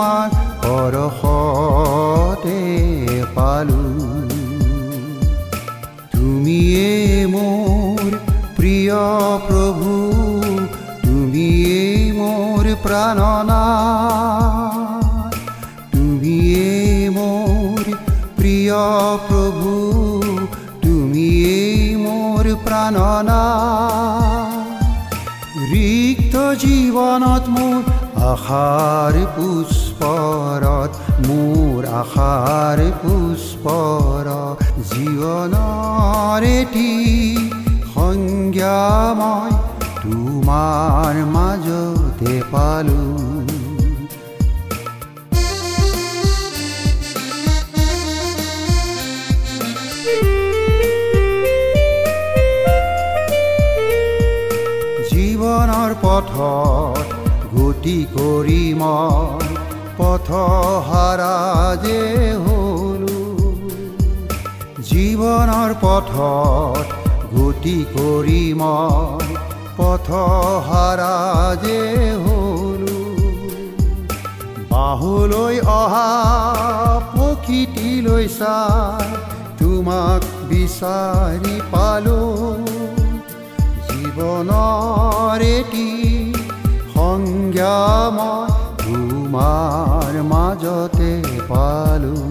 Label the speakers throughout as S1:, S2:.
S1: তোমাৰ পৰশতে পালো। তুমিয়ে মোৰ প্ৰিয় প্ৰভু তুমিয়ে মোৰ প্ৰাণনা তুমিয়ে মোৰ প্ৰিয় প্ৰভু তুমিয়ে মোৰ প্ৰাণনা ৰিক্ত জীৱনত মোৰ আশাৰ পুষ্পৰত মোৰ আশাৰ পুষ্পৰ জীৱনৰ এটি সংজ্ঞা মই তোমাৰ মাজতে পালোঁ পথত গতি কৰি মই পথহাৰা যে হলো জীৱনৰ পথত গতি কৰি মই পথহাৰা যে হলো বাহুলৈ অহা প্ৰকৃতিলৈ চাই তোমাক বিচাৰি পালোঁ। জীৱনৰ এটি সংজ্ঞা মই তোমাৰ মাজতে পালোঁ।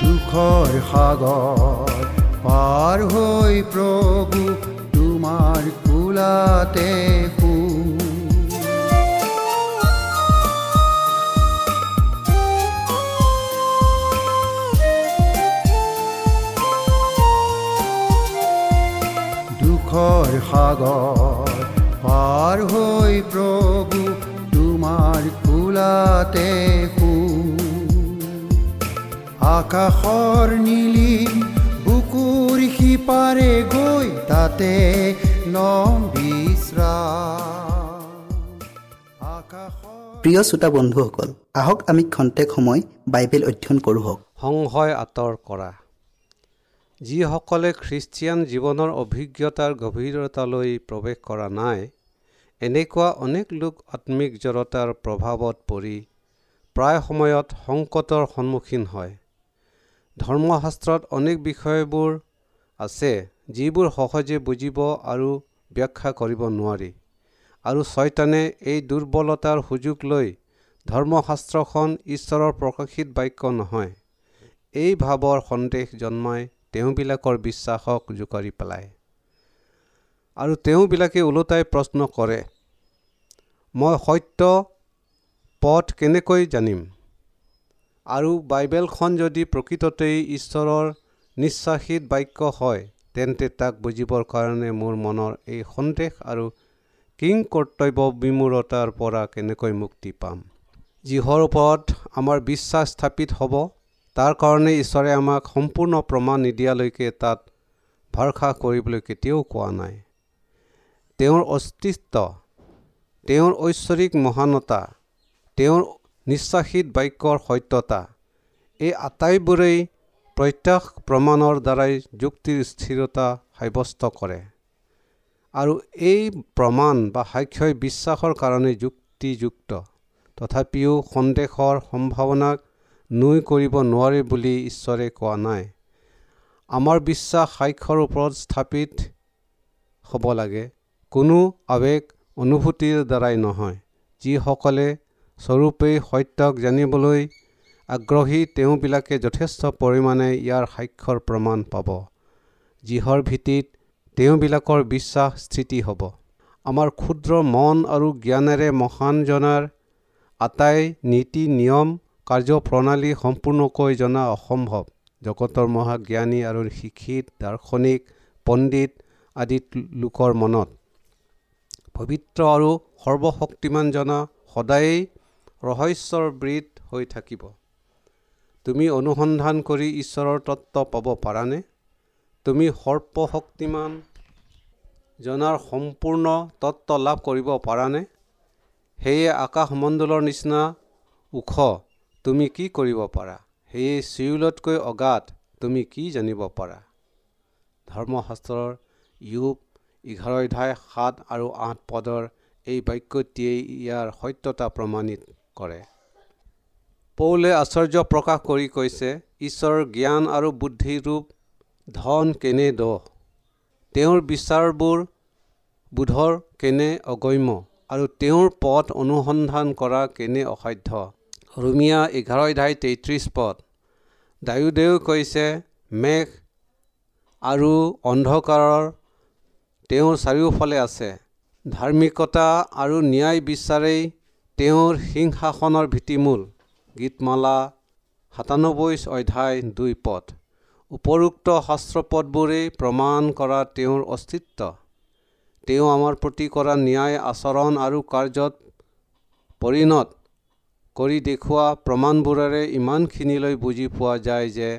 S1: দুখৰ সাগৰ পাৰ হৈ প্ৰভু তোমাৰ কোলাতে দুখৰ সাগৰ পাৰ হৈ প্ৰভু তোমাৰ কোলাতে আকাশৰ নীলি বুকুৰ সিপাৰে গৈ তাতে লম আকাশৰ
S2: প্ৰিয় শ্ৰোতা বন্ধুসকল আহক আমি খন্তেক সময় বাইবেল অধ্যয়ন কৰোঁ হওক।
S3: সংশয় আঁতৰ কৰা। যিসকলে খ্ৰীষ্টিয়ান জীৱনৰ অভিজ্ঞতাৰ গভীৰতালৈ প্ৰৱেশ কৰা নাই এনেকুৱা অনেক লোক আত্মিক জড়তাৰ প্ৰভাৱত পৰি প্ৰায় সময়ত সংকটৰ সন্মুখীন হয়। ধৰ্মশাস্ত্ৰত অনেক বিষয়বোৰ আছে যিবোৰ সহজে বুজিব আৰু ব্যাখ্যা কৰিব নোৱাৰি আৰু ছয়তানে এই দুৰ্বলতাৰ সুযোগ লৈ ধৰ্মশাস্ত্ৰখন ঈশ্বৰৰ প্ৰকাশিত বাক্য নহয়। এই ভাৱৰ সন্দেহ জন্মাই তেওঁবিলাকৰ বিশ্বাসক জোকাৰি পেলায়। আৰু তেওঁবিলাকে ওলোটাই প্ৰশ্ন কৰে মই সত্য পথ কেনেকৈ জানিম? আৰু বাইবেলখন যদি প্ৰকৃততেই ঈশ্বৰৰ নিশ্বাসিত বাক্য হয় তেন্তে তাক বুজিবৰ কাৰণে মোৰ মনৰ এই সন্দেহ আৰু কিং কৰ্তব্য বিমূৰতাৰ পৰা কেনেকৈ মুক্তি পাম? যিহৰ ওপৰত আমাৰ বিশ্বাস স্থাপিত হ'ব তাৰ কাৰণে ঈশ্বৰে আমাক সম্পূৰ্ণ প্ৰমাণ নিদিয়ালৈকে তাত ভৰসা কৰিবলৈ কেতিয়াও কোৱা নাই। তেওঁৰ অস্তিত্ব তেওঁৰ ঐশ্বৰিক মহানতা তেওঁৰ নিশ্বাসিত বাক্যৰ সত্যতা এই আটাইবোৰেই প্ৰত্যক্ষ প্ৰমাণৰ দ্বাৰাই যুক্তিৰ স্থিৰতা সাব্যস্ত কৰে। আৰু এই প্ৰমাণ বা সাক্ষ্যই বিশ্বাসৰ কাৰণে যুক্তিযুক্ত। তথাপিও সন্দেহৰ সম্ভাৱনাক নুই কৰিব নোৱাৰে বুলি ঈশ্বৰে কোৱা নাই। আমাৰ বিশ্বাস সাক্ষ্যৰ ওপৰত স্থাপিত হ'ব লাগে। কোনো আৱেগ অনুভূতিৰ দ্বাৰাই নহয়। যিসকলে স্বৰূপেই সত্যক জানিবলৈ আগ্ৰহী তেওঁবিলাকে যথেষ্ট পৰিমাণে ইয়াৰ সাক্ষ্যৰ প্ৰমাণ পাব। যিহৰ ভিত্তিত তেওঁবিলাকৰ বিশ্বাস স্থিতি হ'ব। আমাৰ ক্ষুদ্ৰ মন আৰু জ্ঞানেৰে মহান জনাৰ আটাই নীতি নিয়ম কাৰ্যপ্ৰণালী সম্পূৰ্ণকৈ জনা অসম্ভৱ। জগতৰ মহাজ্ঞানী আৰু শিক্ষিত দাৰ্শনিক পণ্ডিত আদি লোকৰ মনত পবিত্ৰ আৰু সৰ্বশক্তিমান জনা সদায়েই ৰহস্যৰ বৃত হৈ থাকিব। তুমি অনুসন্ধান কৰি ঈশ্বৰৰ তত্ত্ব পাব পাৰানে? তুমি সৰ্পশক্তিমান জনাৰ সম্পূৰ্ণ তত্ত্ব লাভ কৰিব পাৰানে? সেয়ে আকাশমণ্ডলৰ নিচিনা ওখ তুমি কি কৰিব পাৰা? সেয়ে চিউলতকৈ অগাধ তুমি কি জানিব পাৰা? ধৰ্মশাস্ত্ৰৰ ইউব এঘাৰ অধ্যায় সাত আৰু আঠ পদৰ এই বাক্যটিয়েই ইয়াৰ সত্যতা প্ৰমাণিত কৰে। পৌলে আশ্চৰ্য প্ৰকাশ কৰি কৈছে ঈশ্বৰৰ জ্ঞান আৰু বুদ্ধিৰূপ ধন কেনে দহ? তেওঁৰ বিচাৰবোৰ বোধৰ কেনে অগম্য? আৰু তেওঁৰ পথ অনুসন্ধান কৰা কেনে অসাধ্য? ৰুমিয়া এঘাৰ অধ্যায় তেত্ৰিছ পদ। ডায়ুদেও কৈছে মেঘ আৰু অন্ধকাৰৰ তেওঁৰ চাৰিওফালে আছে। ধাৰ্মিকতা আৰু ন্যায় বিচাৰেই তেওঁৰ সিংহাসনৰ ভীতিমূল। গীতমালা সাতানব্বৈ অধ্যায় দুই পদ। উপৰোক্ত শাস্ত্ৰপদবোৰেই প্ৰমাণ কৰা তেওঁৰ অস্তিত্ব। তেওঁ আমাৰ প্ৰতি কৰা ন্যায় আচৰণ আৰু কাৰ্যত পৰিণত। কৰি দেখুওৱা প্ৰমাণবোৰেৰে ইমানখিনিলৈ বুজি পোৱা যায় যে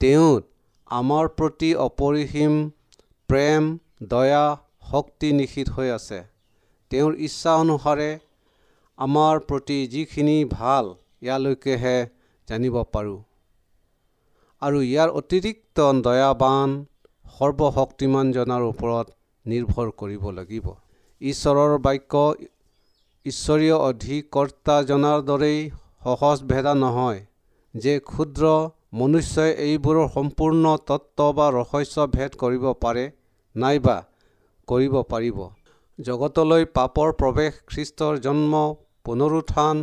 S3: তেওঁ আমাৰ প্ৰতি অপৰিসীম প্ৰেম দয়া শক্তি নিশিত হৈ আছে। তেওঁৰ ইচ্ছা অনুসাৰে আমাৰ প্ৰতি যিখিনি ভাল ইয়ালৈকেহে জানিব পাৰোঁ। আৰু ইয়াৰ অতিৰিক্ত দয়াবান সৰ্বশক্তিমানজনৰ ওপৰত নিৰ্ভৰ কৰিব লাগিব। ঈশ্বৰৰ বাক্য ঈশ্বৰীয় অধিকৰ্তাজনাৰ দৰেই সহজ ভেদা নহয় যে ক্ষুদ্ৰ মনুষ্যই এইবোৰৰ সম্পূৰ্ণ তত্ত্ব বা ৰহস্য ভেদ কৰিব পাৰে নাইবা কৰিব পাৰিব। জগতলৈ পাপৰ প্ৰৱেশ খ্ৰীষ্টৰ জন্ম পুনৰুত্থান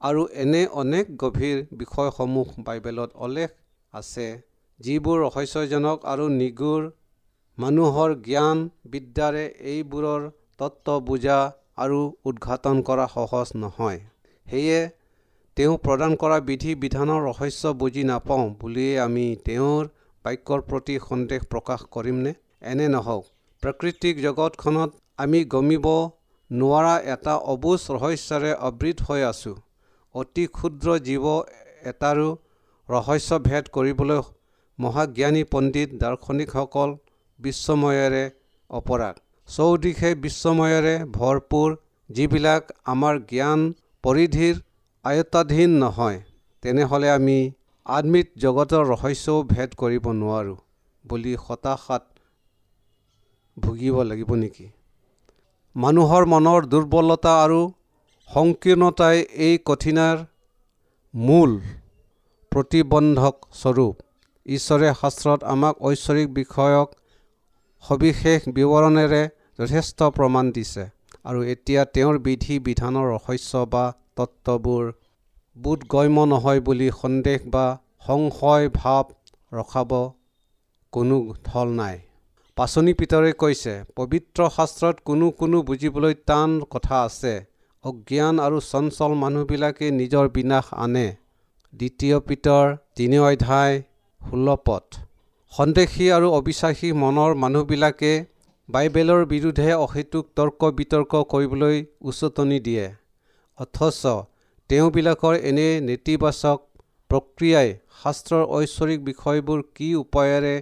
S3: আৰু এনে অনেক গভীৰ বিষয়সমূহ বাইবেলত উল্লেখ আছে যিবোৰ ৰহস্যজনক আৰু নিগুৰ। মানুহৰ জ্ঞান বিদ্যাৰে এইবোৰৰ তত্ত্ব বুজা আৰু উদঘাটন কৰা সহজ নহয়। সেয়ে তেওঁ প্ৰদান কৰা বিধি বিধানৰ ৰহস্য বুজি নাপাওঁ বুলিয়েই আমি তেওঁৰ বাক্যৰ প্ৰতি সন্দেহ প্ৰকাশ কৰিমনে? এনে নহওক। প্ৰাকৃতিক জগতখনত আমি গমিব নোৱাৰা এটা অবুজ ৰহস্যৰে আবৃত হৈ আছোঁ। অতি ক্ষুদ্ৰ জীৱ এটাৰো ৰহস্য ভেদ কৰিবলৈ মহাজ্ঞানী পণ্ডিত দাৰ্শনিকসকল বিশ্বময়েৰে অপৰাধ। চৌদিশে বিশ্বময়েৰে ভৰপূৰ যিবিলাক আমাৰ জ্ঞান পৰিধিৰ আয়ত্তাধীন নহয় তেনেহ'লে আমি আদমিত জগতৰ ৰহস্যও ভেদ কৰিব নোৱাৰোঁ বুলি হতাশাত ভুগিব লাগিব নেকি? মানুহৰ মনৰ দুৰ্বলতা আৰু সংকীৰ্ণতাই এই কঠিনাৰ মূল প্ৰতিবন্ধক স্বৰূপ। ঈশ্বৰে শাস্ত্ৰত আমাক ঐশ্বৰিক বিষয়ক সবিশেষ বিৱৰণেৰে যথেষ্ট প্ৰমাণ দিছে। আৰু এতিয়া তেওঁৰ বিধি বিধানৰ ৰহস্য বা তত্ত্ববোৰ বোধগম্য নহয় বুলি সন্দেহ বা সংশয় ভাৱ ৰখাব কোনো থল নাই। পাচনি পিতৰে কৈছে পবিত্ৰ শাস্ত্ৰত কোনো কোনো বুজিবলৈ টান কথা আছে। অজ্ঞান আৰু চঞ্চল মানুহবিলাকে নিজৰ বিনাশ আনে। দ্বিতীয় পিতৰ তিনি অধ্যায় ষোল্ল পথ। সন্দেহী আৰু অবিশ্বাসী মনৰ মানুহবিলাকে বাইবেলৰ বিৰুদ্ধে অহেতুক তৰ্ক বিতৰ্ক কৰিবলৈ উচতনি দিয়ে। অথচ তেওঁবিলাকৰ এনে নেতিবাচক প্ৰক্ৰিয়াই শাস্ত্ৰৰ ঐশ্বৰিক বিষয়বোৰ কি উপায়েৰে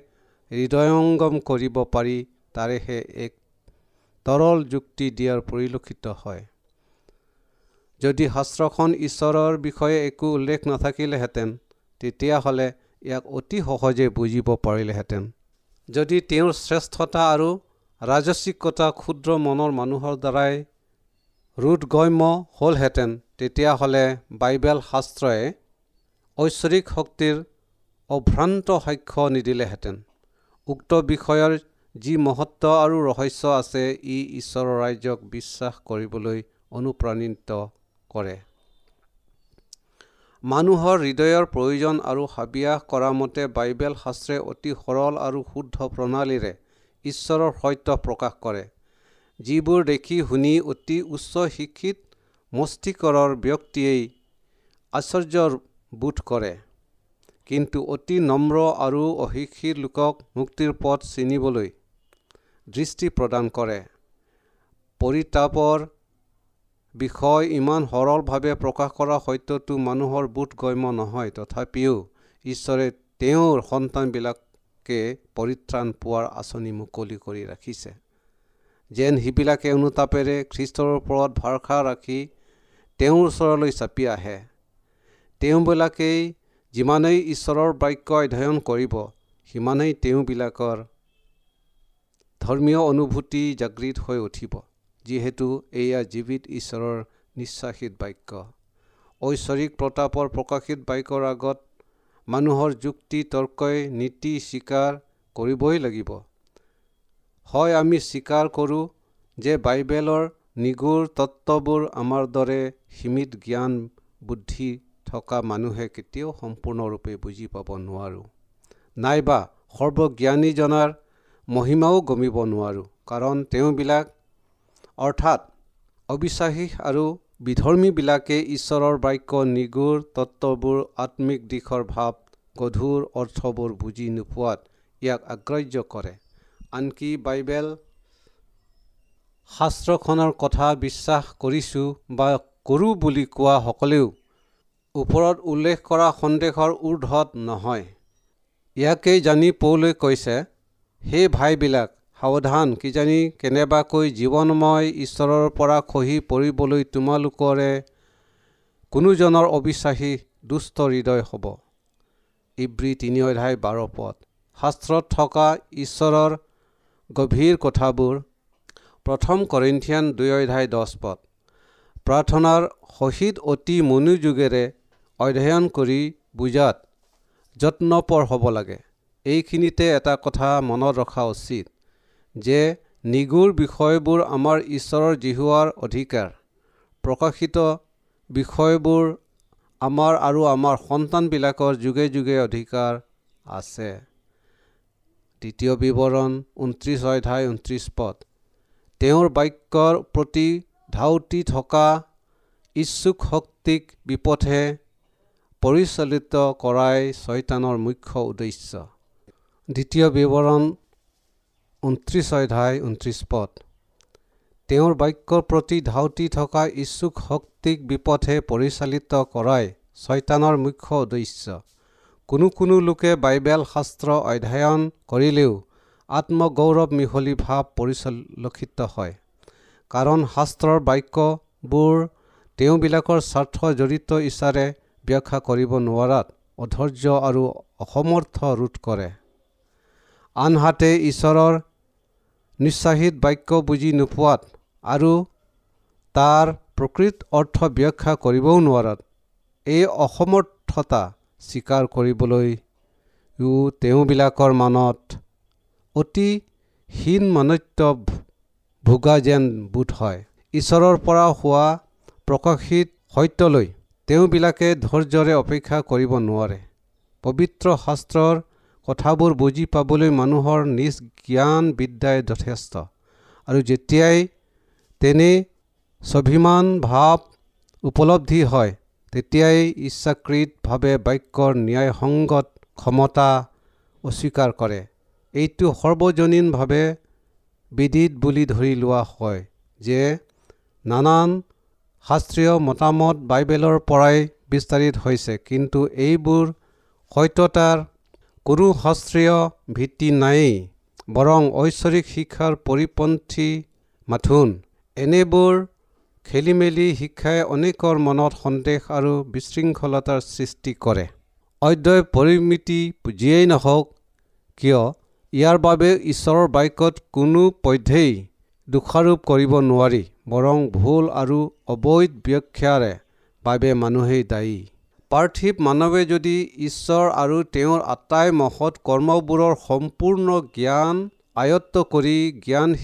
S3: হৃদয়ংগম কৰিব পাৰি তাৰেহে এক তৰল যুক্তি দিয়াৰ পৰিলক্ষিত হয়। যদি শাস্ত্ৰখন ঈশ্বৰৰ বিষয়ে একো উল্লেখ নাথাকিলেহেঁতেন তেতিয়াহ'লে ইয়াক অতি সহজে বুজিব পাৰিলেহেঁতেন। যদি তেওঁৰ শ্ৰেষ্ঠতা আৰু ৰাজস্বিকতা ক্ষুদ্ৰ মনৰ মানুহৰ দ্বাৰাই ৰোধগম্য হ'লহেঁতেন তেতিয়াহ'লে বাইবেল শাস্ত্ৰই ঐশ্বৰিক শক্তিৰ অভ্ৰান্ত সাক্ষ্য নিদিলেহেঁতেন। উক্ত বিষয়ৰ যি মহত্ব আৰু ৰহস্য আছে ই ঈশ্বৰৰ ৰাজ্যক বিশ্বাস কৰিবলৈ অনুপ্ৰাণিত কৰে। মানুহৰ হৃদয়ৰ প্ৰয়োজন আৰু হাবিয়াস কৰা মতে বাইবেল শাস্ত্ৰে অতি সৰল আৰু শুদ্ধ প্ৰণালীৰে ঈশ্বৰৰ সত্য প্ৰকাশ কৰে। যিবোৰ দেখি শুনি অতি উচ্চ শিক্ষিত মস্তিকৰৰ ব্যক্তিয়েই আশ্চৰ্যবোধ কৰে। কিন্তু অতি নম্ৰ আৰু অশিক্ষিত লোকক মুক্তিৰ পথ চিনিবলৈ দৃষ্টি প্ৰদান কৰে। পৰিতাপৰ বিষয় ইমান সৰলভাৱে প্ৰকাশ কৰা সত্যটো মানুহৰ বোধগম্য নহয়। তথাপিও ঈশ্বৰে তেওঁৰ সন্তানবিলাকে পৰিত্ৰাণ পোৱাৰ আঁচনি মুকলি কৰি ৰাখিছে। যেন সিবিলাকে অনুতাপেৰে খ্ৰীষ্টৰ ওপৰত ভৰসা ৰাখি তেওঁৰ ওচৰলৈ চাপি আহে। তেওঁবিলাকেই যিমানেই ঈশ্বৰৰ বাক্য অধ্যয়ন কৰিব সিমানেই তেওঁবিলাকৰ ধৰ্মীয় অনুভূতি জাগৃত হৈ উঠিব যিহেতু এয়া জীৱিত ঈশ্বৰৰ নিশ্বাসিত বাক্য। ঐশ্বৰিক প্ৰতাপৰ প্ৰকাশিত বাক্যৰ আগত মানুহৰ যুক্তি তৰ্কই নীতি স্বীকাৰ কৰিবই লাগিব। হয় আমি স্বীকাৰ কৰোঁ যে বাইবেলৰ নিগুৰ তত্ত্ববোৰ আমাৰ দৰে সীমিত জ্ঞান বুদ্ধি থকা মানুহে কেতিয়াও সম্পূৰ্ণৰূপে বুজি পাব নোৱাৰোঁ। নাইবা সৰ্বজ্ঞানীজনাৰ মহিমাও গমিব নোৱাৰোঁ কাৰণ তেওঁবিলাক অৰ্থাৎ অবিশ্বাসী আৰু বিধৰ্মীবিলাকে ঈশ্বৰৰ বাক্য নিগুৰ তত্ত্ববোৰ আত্মিক দিশৰ ভাৱ গধুৰ অৰ্থবোৰ বুজি নোপোৱাত ইয়াক আগ্ৰাহ্য কৰে। আনকি বাইবেল শাস্ত্ৰখনৰ কথা বিশ্বাস কৰিছোঁ বা কৰোঁ বুলি কোৱা সকলেও ওপৰত উল্লেখ কৰা সন্দেহৰ ঊৰ্ধত নহয়। ইয়াকেই জানি পৌলৈ কৈছে সেই ভাইবিলাক সাৱধান কিজানি কেনেবাকৈ জীৱনময় ঈশ্বৰৰ পৰা খহি পৰিবলৈ তোমালোকৰে কোনোজনৰ অবিশ্বাসী দুষ্ট হৃদয় হ'ব? ইব্ৰী তিনি অধ্যায় বাৰ পদ। শাস্ত্ৰত থকা ঈশ্বৰৰ গভীৰ কথাবোৰ প্ৰথম কৰিন্থিয়ান দুই অধ্যায় দহ পদ। প্ৰাৰ্থনাৰ সহিত অতি মনোযোগেৰে অধ্যয়ন কৰি বুজাত যত্নপৰ হ'ব লাগে। এইখিনিতে এটা কথা মনত ৰখা উচিত। যে নিগুৰ বিষয়বোৰ আমাৰ ঈশ্বৰৰ জিহুৱাৰ অধিকাৰ প্ৰকাশিত বিষয়বোৰ আমাৰ আৰু আমাৰ সন্তানবিলাকৰ যুগে যুগে অধিকাৰ আছে। দ্বিতীয় বিৱৰণ ঊনত্ৰিছ অধ্যায় ঊনত্ৰিছ পদ। তেওঁৰ বাক্যৰ প্ৰতি ধাউতি থকা ইচ্ছুক শক্তিক বিপথে পৰিচালিত কৰাই ছয়তানৰ মুখ্য উদ্দেশ্য। দ্বিতীয় বিৱৰণ ঊনত্ৰিছ অধ্যায় ঊনত্ৰিছ পদ তেওঁৰ বাক্যৰ প্ৰতি ধাউতি থকা ইচ্ছুক শক্তিক বিপথে পৰিচালিত কৰাই ছয়তানৰ মুখ্য উদ্দেশ্য। কোনো কোনো লোকে বাইবেল শাস্ত্ৰ অধ্যয়ন কৰিলেও আত্মগৌৰৱ মিহলি ভাৱ পৰিচলক্ষিত হয়। কাৰণ শাস্ত্ৰৰ বাক্যবোৰ তেওঁবিলাকৰ স্বাৰ্থ জড়িত ইচ্ছাৰে ব্যাখ্যা কৰিব নোৱাৰাত অধৈৰ্য আৰু অসমৰ্থ ৰোধ কৰে। আনহাতে ঈশ্বৰৰ নিশ্চাহিত বাক্য বুজি নোপোৱাত আৰু তাৰ প্ৰকৃত অৰ্থ ব্যাখ্যা কৰিবও নোৱাৰাত এই অসমৰ্থতা স্বীকাৰ কৰিবলৈও তেওঁবিলাকৰ মনত অতি হীন মানত্য ভোগা যেন বোধ হয়। ঈশ্বৰৰ পৰা হোৱা প্ৰকাশিত সত্যলৈ তেওঁবিলাকে ধৈৰ্যৰে অপেক্ষা কৰিব নোৱাৰে। পবিত্ৰ শাস্ত্ৰৰ কথাবোৰ বুজি পাবলৈ মানুহৰ নিজ জ্ঞান বিদ্যাই যথেষ্ট। আৰু যেতিয়াই তেনে স্বাভিমান ভাৱ উপলব্ধি হয় তেতিয়াই ইচ্ছাকৃতভাৱে বাক্যৰ ন্যায়সংগত ক্ষমতা অস্বীকাৰ কৰে। এইটো সৰ্বজনীনভাৱে বিদিত বুলি ধৰি লোৱা হয় যে নানান শাস্ত্ৰীয় মতামত বাইবেলৰ পৰাই বিস্তাৰিত হৈছে কিন্তু এইবোৰ সত্যতাৰ কোনো শাস্ত্ৰীয় ভিত্তি নায়েই বৰং ঐশ্বৰিক শিক্ষাৰ পৰিপন্থী মাথোন। এনেবোৰ খেলি মেলি শিক্ষাই অনেকৰ মনত সন্দেহ আৰু বিশৃংখলতাৰ সৃষ্টি কৰে। অধ্যয় পৰিমিতি যিয়েই নহওক কিয় ইয়াৰ বাবে ঈশ্বৰৰ বাক্যত কোনো পধ্যেই দোষাৰোপ কৰিব নোৱাৰি বৰং ভুল আৰু অবৈধ ব্যাখ্যাৰে বাবে মানুহেই দায়ী। পাৰ্থিৱ মানৱে যদি ঈশ্বৰ আৰু তেওঁৰ আটাই মহৎ কৰ্মবোৰৰ সম্পূৰ্ণ জ্ঞান আয়ত্ত কৰি জ্ঞান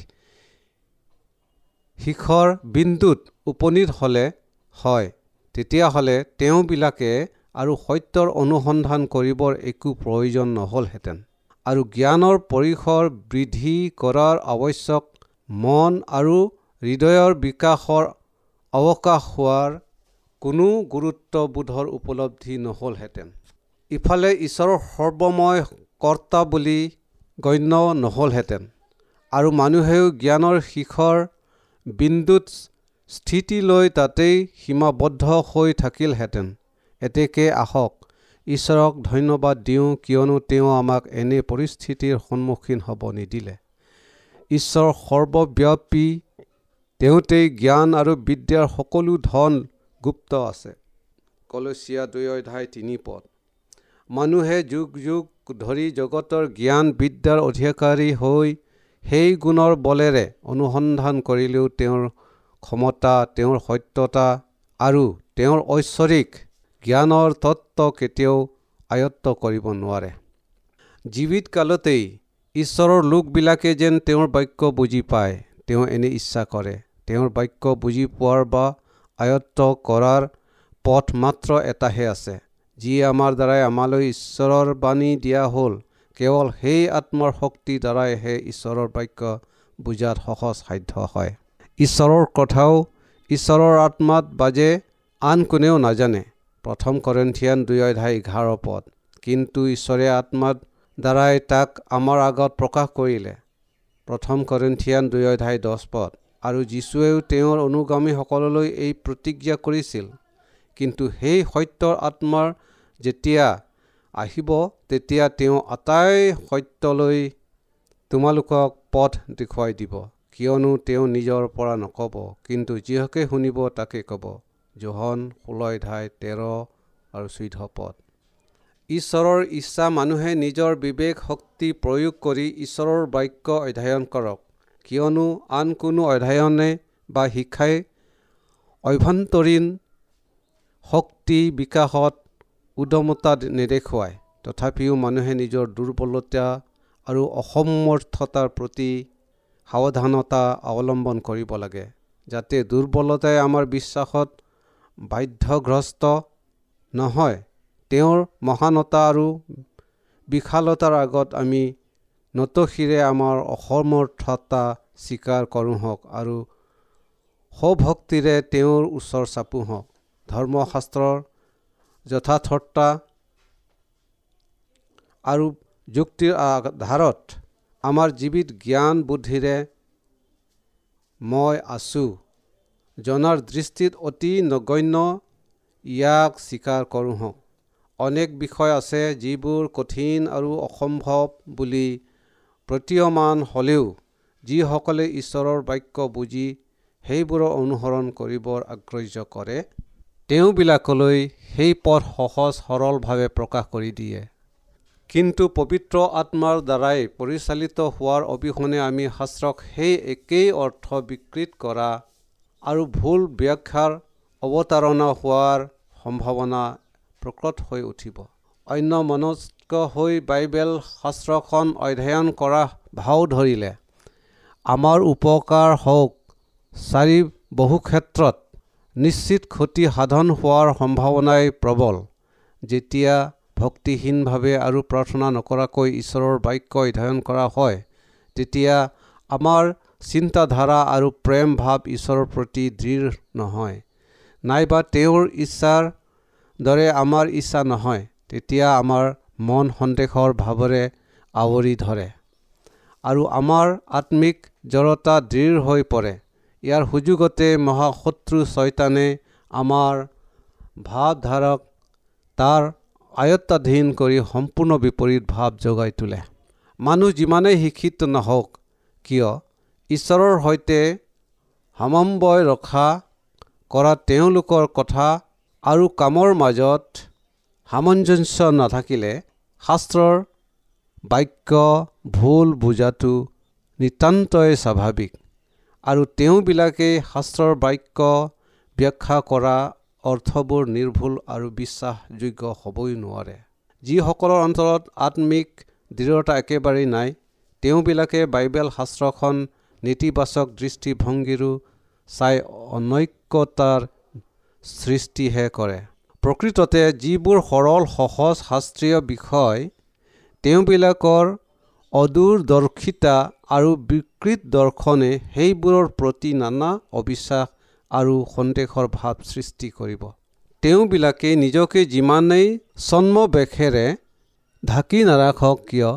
S3: শিখৰ বিন্দুত উপনীত হ'লে হয় তেতিয়াহ'লে তেওঁবিলাকে আৰু সত্যৰ অনুসন্ধান কৰিবৰ একো প্ৰয়োজন নহ'লহেঁতেন। আৰু জ্ঞানৰ পৰিসৰ বৃদ্ধি কৰাৰ আৱশ্যক মন আৰু হৃদয়ৰ বিকাশৰ অৱকাশ হোৱাৰ কোনো গুৰুত্ববোধৰ উপলব্ধি নহ'লহেঁতেন। ইফালে ঈশ্বৰৰ সৰ্বময় কৰ্তা বুলি গণ্য নহ'লহেঁতেন আৰু মানুহেও জ্ঞানৰ শিখৰ বিন্দুত স্থিতি লৈ তাতেই সীমাবদ্ধ হৈ থাকিলহেঁতেন। এতেকে আহক ঈশ্বৰক ধন্যবাদ দিওঁ কিয়নো তেওঁ আমাক এনে পৰিস্থিতিৰ সন্মুখীন হ'ব নিদিলে। ঈশ্বৰ সৰ্বব্যাপী তেওঁতেই জ্ঞান আৰু বিদ্যাৰ সকলো ধন গুপ্ত আছে। কলচীয়া দুই অধ্যায় তিনি পদ। মানুহে যুগ যুগ ধৰি জগতৰ জ্ঞান বিদ্যাৰ অধিকাৰী হৈ সেই গুণৰ বলেৰে অনুসন্ধান কৰিলেও তেওঁৰ ক্ষমতা তেওঁৰ সত্যতা আৰু তেওঁৰ ঐশ্বৰিক জ্ঞানৰ তত্ত্ব কেতিয়াও আয়ত্ত কৰিব নোৱাৰে। জীৱিত কালতেই ঈশ্বৰৰ লোকবিলাকে যেন তেওঁৰ বাক্য বুজি পায় তেওঁ এনে ইচ্ছা কৰে। তেওঁৰ বাক্য বুজি পোৱাৰ বা আয়ত্ত কৰাৰ পথ মাত্ৰ এটাহে আছে যিয়ে আমাৰ দ্বাৰাই আমালৈ ঈশ্বৰৰ বাণী দিয়া হ'ল। কেৱল সেই আত্মৰ শক্তিৰ দ্বাৰাইহে ঈশ্বৰৰ বাক্য বুজাত সহজ সাধ্য হয়। ঈশ্বৰৰ কথাও ঈশ্বৰৰ আত্মাত বাজে আন কোনেও নাজানে। প্ৰথম কৰেন্থিয়ান দুই অধ্যায় এঘাৰ পদ কিন্তু ঈশ্বৰে আত্মাত দ্বাৰাই তাক আমাৰ আগত প্ৰকাশ কৰিলে। প্ৰথম কৰেন্থিয়ান দুই অধ্যায় দহ পদ আৰু যীশুৱেও তেওঁৰ অনুগামীসকললৈ এই প্ৰতিজ্ঞা কৰিছিল। কিন্তু সেই সত্যৰ আত্মাৰ যেতিয়া আহিব তেতিয়া তেওঁ আটাই সত্যলৈ তোমালোকক পথ দেখুৱাই দিব। কিয়নো তেওঁ নিজৰ পৰা নক'ব কিন্তু যিহকে শুনিব তাকে ক'ব। জোহন ষোল্ল অধ্যায় তেৰ আৰু চৈধ্য পদ। ঈশ্বৰৰ ইচ্ছা মানুহে নিজৰ বিবেক শক্তি প্ৰয়োগ কৰি ঈশ্বৰৰ বাক্য অধ্যয়ন কৰক। কিয়নো আন কোনো অধ্যয়নে বা শিক্ষাই অভ্যন্তৰীণ শক্তি বিকাশত উদমতা নেদেখুৱায়। তথাপিও মানুহে নিজৰ দুৰ্বলতা আৰু অসমৰ্থতাৰ প্ৰতি সাৱধানতা অৱলম্বন কৰিব লাগে যাতে দুৰ্বলতাই আমাৰ বিশ্বাসত বাধ্যগ্ৰস্ত নহয়। তেওঁৰ মহানতা আৰু বিশালতাৰ আগত আমি নতশিৰে আমাৰ অসমৰ্থতা স্বীকাৰ কৰোঁ হওক আৰু সভক্তিৰে তেওঁৰ ওচৰ চাপো হওক। ধৰ্মশাস্ত্ৰৰ যথাৰ্থতা আৰু যুক্তিৰ আধাৰত আমাৰ জীৱিত জ্ঞান বুদ্ধিৰে মই আছোঁ। জনাৰ দৃষ্টিত অতি নগণ্য ইয়াক স্বীকাৰ কৰোঁ হওক। অনেক বিষয় আছে যিবোৰ কঠিন আৰু অসম্ভৱ বুলি প্ৰতীয়মান হ'লেও যিসকলে ঈশ্বৰৰ বাক্য বুজি সেইবোৰৰ অনুসৰণ কৰিবৰ আগ্ৰহ্য কৰে তেওঁবিলাকলৈ সেই পথ সহজ সৰলভাৱে প্ৰকাশ কৰি দিয়ে। কিন্তু পবিত্ৰ আত্মাৰ দ্বাৰাই পৰিচালিত হোৱাৰ অবিহনে আমি শাস্ত্ৰক সেই একেই অৰ্থ বিকৃত কৰা আৰু ভুল ব্যাখ্যাৰ অৱতাৰণা হোৱাৰ সম্ভাৱনা প্ৰকট হৈ উঠিব। অন্য মনস্ক হৈ বাইবেল শাস্ত্ৰখন অধ্যয়ন কৰা ভাও ধৰিলে। আমাৰ উপকাৰ হওক চাৰি বহু ক্ষেত্ৰত নিশ্চিত ক্ষতি সাধন হোৱাৰ সম্ভাৱনাই প্ৰবল। যেতিয়া ভক্তিহীনভাৱে আৰু প্ৰাৰ্থনা নকৰাকৈ ঈশ্বৰৰ বাক্য অধ্যয়ন কৰা হয় তেতিয়া আমাৰ চিন্তাধাৰা আৰু প্ৰেম ভাৱ ঈশ্বৰৰ প্ৰতি দৃঢ় নহয়। নাইবা তেওঁৰ ইচ্ছাৰ দৰে আমাৰ ইচ্ছা নহয়। তেতিয়া আমাৰ মন সন্দেহৰ ভাৱেৰে আৱৰি ধৰে। আৰু আমাৰ আত্মিক জড়তা দৃঢ় হৈ পৰে। ইয়াৰ সুযোগতে মহাশত্ৰু ছয়তানে আমাৰ ভাৱধাৰক তাৰ আয়ত্তাধীন কৰি সম্পূৰ্ণ বিপৰীত ভাৱ জগাই তোলে। মানুহ যিমানেই শিক্ষিত নহওক কিয় ঈশ্বৰৰ সৈতে সমন্বয় ৰখা কৰা তেওঁলোকৰ কথা আৰু কামৰ মাজত সামঞ্জস্য নাথাকিলে শাস্ত্ৰৰ বাক্য ভুল বুজাটো নিতান্তই স্বাভাৱিক আৰু তেওঁবিলাকে শাস্ত্ৰৰ বাক্য ব্যাখ্যা কৰা অৰ্থবোৰ নিৰ্ভুল আৰু বিশ্বাসযোগ্য হ'বই নোৱাৰে। যিসকলৰ অন্তৰত আত্মিক দৃঢ়তা একেবাৰেই নাই তেওঁবিলাকে বাইবেল শাস্ত্ৰখন নেতিবাচক দৃষ্টিভংগীৰো চাই অনৈক্যতাৰ সৃষ্টিহে কৰে। প্ৰকৃততে যিবোৰ সৰল সহজ শাস্ত্ৰীয় বিষয় তেওঁবিলাকৰ অদূৰদৰ্শিতা আৰু বিকৃত দৰ্শনে সেইবোৰৰ প্ৰতি নানা অবিশ্বাস আৰু সন্দেহৰ ভাৱ সৃষ্টি কৰিব। তেওঁবিলাকে নিজকে যিমানেই চন্মবেশেৰে ঢাকি নাৰাখক কিয়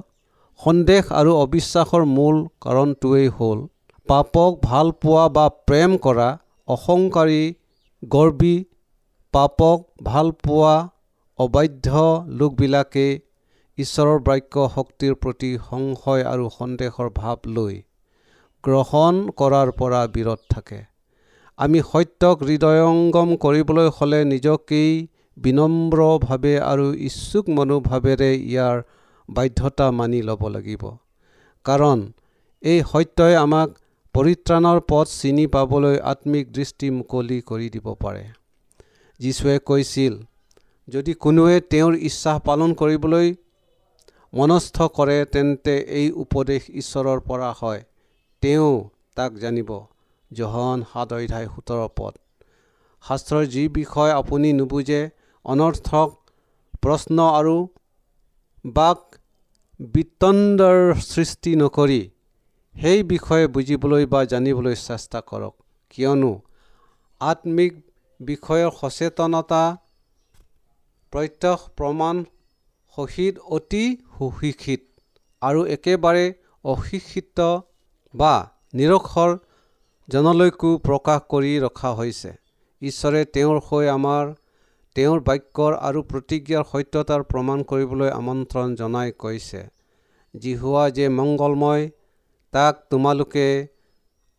S3: সন্দেহ আৰু অবিশ্বাসৰ মূল কাৰণটোৱেই হ'ল পাপক ভাল পোৱা বা প্ৰেম কৰা অহংকাৰী গৰ্বী পাপক ভাল পোৱা অবাধ্য লোকবিলাকে ঈশ্বৰৰ বাক্য শক্তিৰ প্ৰতি সংশয় আৰু সন্দেহৰ ভাৱ লৈ গ্ৰহণ কৰাৰ পৰা বিৰত থাকে। আমি সত্যক হৃদয়ংগম কৰিবলৈ হ'লে নিজকেই বিনম্ৰভাৱে আৰু ইচ্ছুক মনোভাৱেৰে ইয়াৰ বাধ্যতা মানি ল'ব লাগিব। কাৰণ এই সত্যই আমাক পৰিত্ৰাণৰ পথ চিনি পাবলৈ আত্মিক দৃষ্টি মুকলি কৰি দিব পাৰে। যীশুৱে কৈছিল যদি কোনোৱে তেওঁৰ ইচ্ছা পালন কৰিবলৈ মনস্থ কৰে তেন্তে এই উপদেশ ঈশ্বৰৰ পৰা হয়। তেওঁ তাক জানিব জহন সাত অধ্যায় সোতৰ পদ। শাস্ত্ৰৰ যি বিষয় আপুনি নুবুজে অনৰ্থক প্ৰশ্ন আৰু বাক বিতণ্ডৰ সৃষ্টি নকৰি সেই বিষয়ে বুজিবলৈ বা জানিবলৈ চেষ্টা কৰক। কিয়নো আত্মিক বিষয়ৰ সচেতনতা প্ৰত্যক্ষ প্ৰমাণ সহিত অতি সুশিক্ষিত আৰু একেবাৰে অশিক্ষিত বা নিৰক্ষৰ জনলৈকো প্ৰকাশ কৰি ৰখা হৈছে। ঈশ্বৰে তেওঁৰ হৈ আমাৰ তেওঁৰ বাক্যৰ আৰু প্ৰতিজ্ঞাৰ সত্যতাৰ প্ৰমাণ কৰিবলৈ আমন্ত্ৰণ জনাই কৈছে যি হোৱা যে মংগলময় তাক তোমালোকে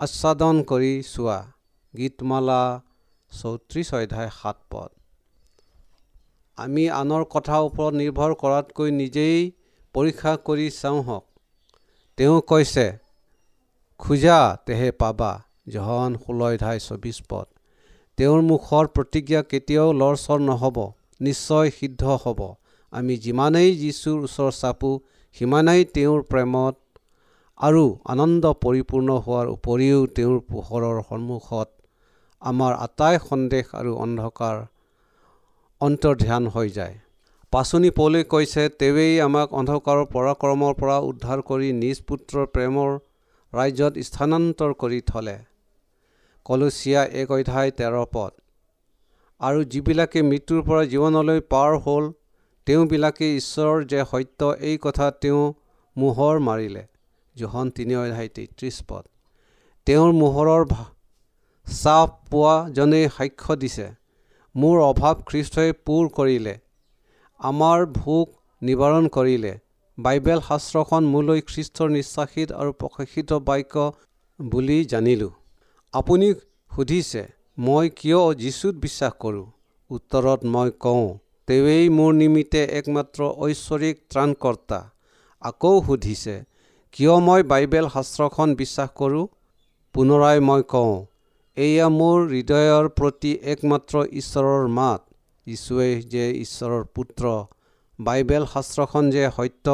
S3: আচ্ছাদন কৰি চোৱা। গীতমালা চৌত্ৰিছ অধ্যায় সাত পদ। আমি আনৰ কথাৰ ওপৰত নিৰ্ভৰ কৰাতকৈ নিজেই পৰীক্ষা কৰি চাওঁ হওক। তেওঁ কৈছে খোজা তেহে পাবা। জহন ষোল্ল অধ্যায় চৌবিছ পদ। তেওঁৰ মুখৰ প্ৰতিজ্ঞা কেতিয়াও লৰচৰ নহ'ব। নিশ্চয় সিদ্ধ হ'ব। আমি যিমানেই যীশুৰ ওচৰ চাপোঁ সিমানেই তেওঁৰ প্ৰেমত আৰু আনন্দ পৰিপূৰ্ণ হোৱাৰ উপৰিও তেওঁৰ পোহৰৰ সন্মুখত আমাৰ আটাই সন্দেহ আৰু অন্ধকাৰ অন্তৰ্ধান হৈ যায়। পাচনি পৌলে কৈছে তেৱেই আমাক অন্ধকাৰৰ পৰাক্ৰমৰ পৰা উদ্ধাৰ কৰি নিজ পুত্ৰৰ প্ৰেমৰ ৰাজ্যত স্থানান্তৰ কৰি থলে। কলচীয়া এক অধ্যায় তেৰ পদ। আৰু যিবিলাকে মৃত্যুৰ পৰা জীৱনলৈ পাৰ হ'ল তেওঁবিলাকে ঈশ্বৰৰ যে সত্য এই কথা তেওঁ মোহৰ মাৰিলে। জোহন তিনি অধ্যায় তেত্ৰিছ পদ। তেওঁৰ মোহৰৰ চাপ পোৱাজনে সাক্ষ্য দিছে মোৰ অভাৱ খ্ৰীষ্টই পূৰ কৰিলে আমাৰ ভোক নিবাৰণ কৰিলে। বাইবেল শাস্ত্ৰখন মোলৈ খ্ৰীষ্টৰ নিশ্বাসিত আৰু প্ৰকাশিত বাক্য বুলি জানিলোঁ। আপুনি সুধিছে মই কিয় যীচুত বিশ্বাস কৰোঁ? উত্তৰত মই কওঁ তেৱেই মোৰ নিমিত্তে একমাত্ৰ ঐশ্বৰিক ত্ৰাণকৰ্তা। আকৌ সুধিছে কিয় মই বাইবেল শাস্ত্ৰখন বিশ্বাস কৰোঁ? পুনৰাই মই কওঁ এয়া মোৰ হৃদয়ৰ প্ৰতি একমাত্ৰ ঈশ্বৰৰ মাত। যীশুৱে যে ঈশ্বৰৰ পুত্ৰ বাইবেল শাস্ত্ৰখন যে সত্য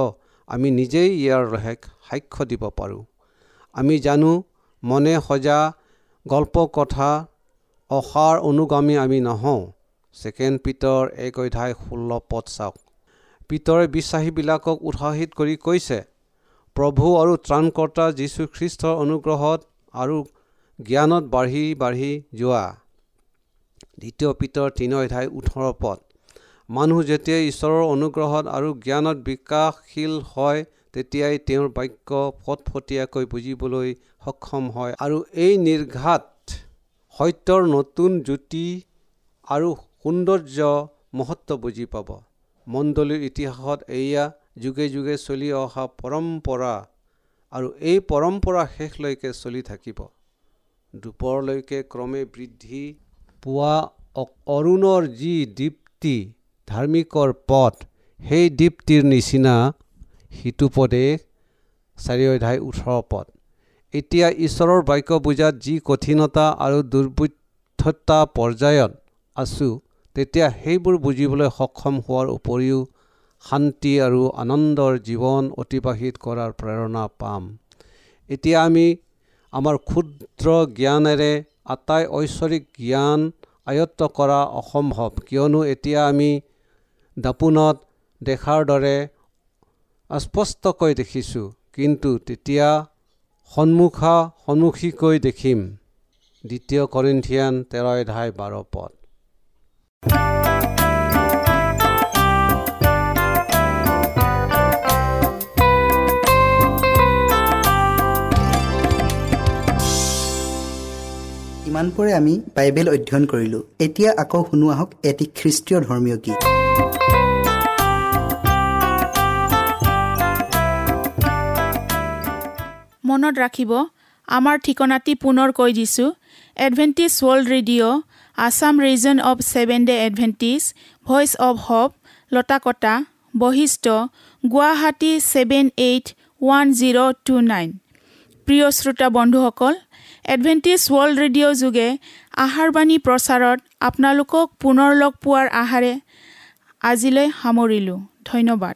S3: আমি নিজেই ইয়াৰ সাক্ষ্য দিব পাৰোঁ। আমি জানো মনে সজা গল্প কথা অসাৰ অনুগামী আমি নহওঁ। ছেকেণ্ড পিতৰ এক অধ্যায় ষোল্ল পদ চাওক। পিতৰে বিশ্বাসীবিলাকক উৎসাহিত কৰি কৈছে প্ৰভু আৰু ত্ৰাণকৰ্তা যীশুখ্ৰীষ্টৰ অনুগ্ৰহত আৰু জ্ঞানত বাঢ়ি বাঢ়ি যোৱা। দ্বিতীয় পিতৰ তিনি অধ্যায় ওঠৰ পদ। মানুহ যেতিয়া ঈশ্বৰৰ অনুগ্ৰহত আৰু জ্ঞানত বিকাশশীল হয় তেতিয়াই তেওঁৰ বাক্য ফটফটীয়াকৈ বুজিবলৈ সক্ষম হয় আৰু এই নিৰ্ঘাত সত্যৰ নতুন জ্যোতি আৰু সৌন্দৰ্য মহত্ব বুজি পাব। মণ্ডলীৰ ইতিহাসত এয়া যুগে যুগে চলি অহা পৰম্পৰা আৰু এই পৰম্পৰা শেষলৈকে চলি থাকিব। দুপৰলৈকে ক্ৰমে বৃদ্ধি পোৱা অৰুণৰ যি দীপ্তি ধাৰ্মিকৰ পথ সেই দীপ্তিৰ নিচিনা সিটোপদেশ চাৰি অধ্যায় ওঠৰ পদ। এতিয়া ঈশ্বৰৰ বাক্য বুজাত যি কঠিনতা আৰু দুৰ্বৃদ্ধতা পৰ্যায়ত আছোঁ তেতিয়া সেইবোৰ বুজিবলৈ সক্ষম হোৱাৰ উপৰিও শান্তি আৰু আনন্দৰ জীৱন অতিবাহিত কৰাৰ প্ৰেৰণা পাম। এতিয়া আমি আমাৰ ক্ষুদ্ৰ জ্ঞানেৰে আটাই ঐশ্বৰিক জ্ঞান আয়ত্ব কৰা অসম্ভৱ। কিয়নো এতিয়া আমি দাপোনত দেখাৰ দৰে স্পষ্টকৈ দেখিছোঁ কিন্তু তেতিয়া সন্মুখা সন্মুখীকৈ দেখিম। দ্বিতীয় কৰিন্ঠিয়ান তেৰ এধাই বাৰ পদ।
S2: ইমানপৰে আমি বাইবেল অধ্যয়ন কৰিলোঁ। এতিয়া আকৌ শুনো আহক এটি খ্ৰীষ্টীয় ধৰ্মীয় গীত।
S4: মনত ৰাখিব আমাৰ ঠিকনাটি পুনৰ কৈ দিছোঁ Adventist World Radio' Assam Region of Seven Day Adventist Voice of Hope Latakata Basistha Guwahati seven eight one zero' two nine প্ৰিয় শ্ৰোতা বন্ধুসকল এডভেণ্টিজ ৱৰ্ল্ড ৰেডিঅ' যোগে আহাৰবাণী প্ৰচাৰত আপোনালোকক পুনৰ লগ পোৱাৰ আহাৰে আজিলৈ সামৰিলোঁ। ধন্যবাদ।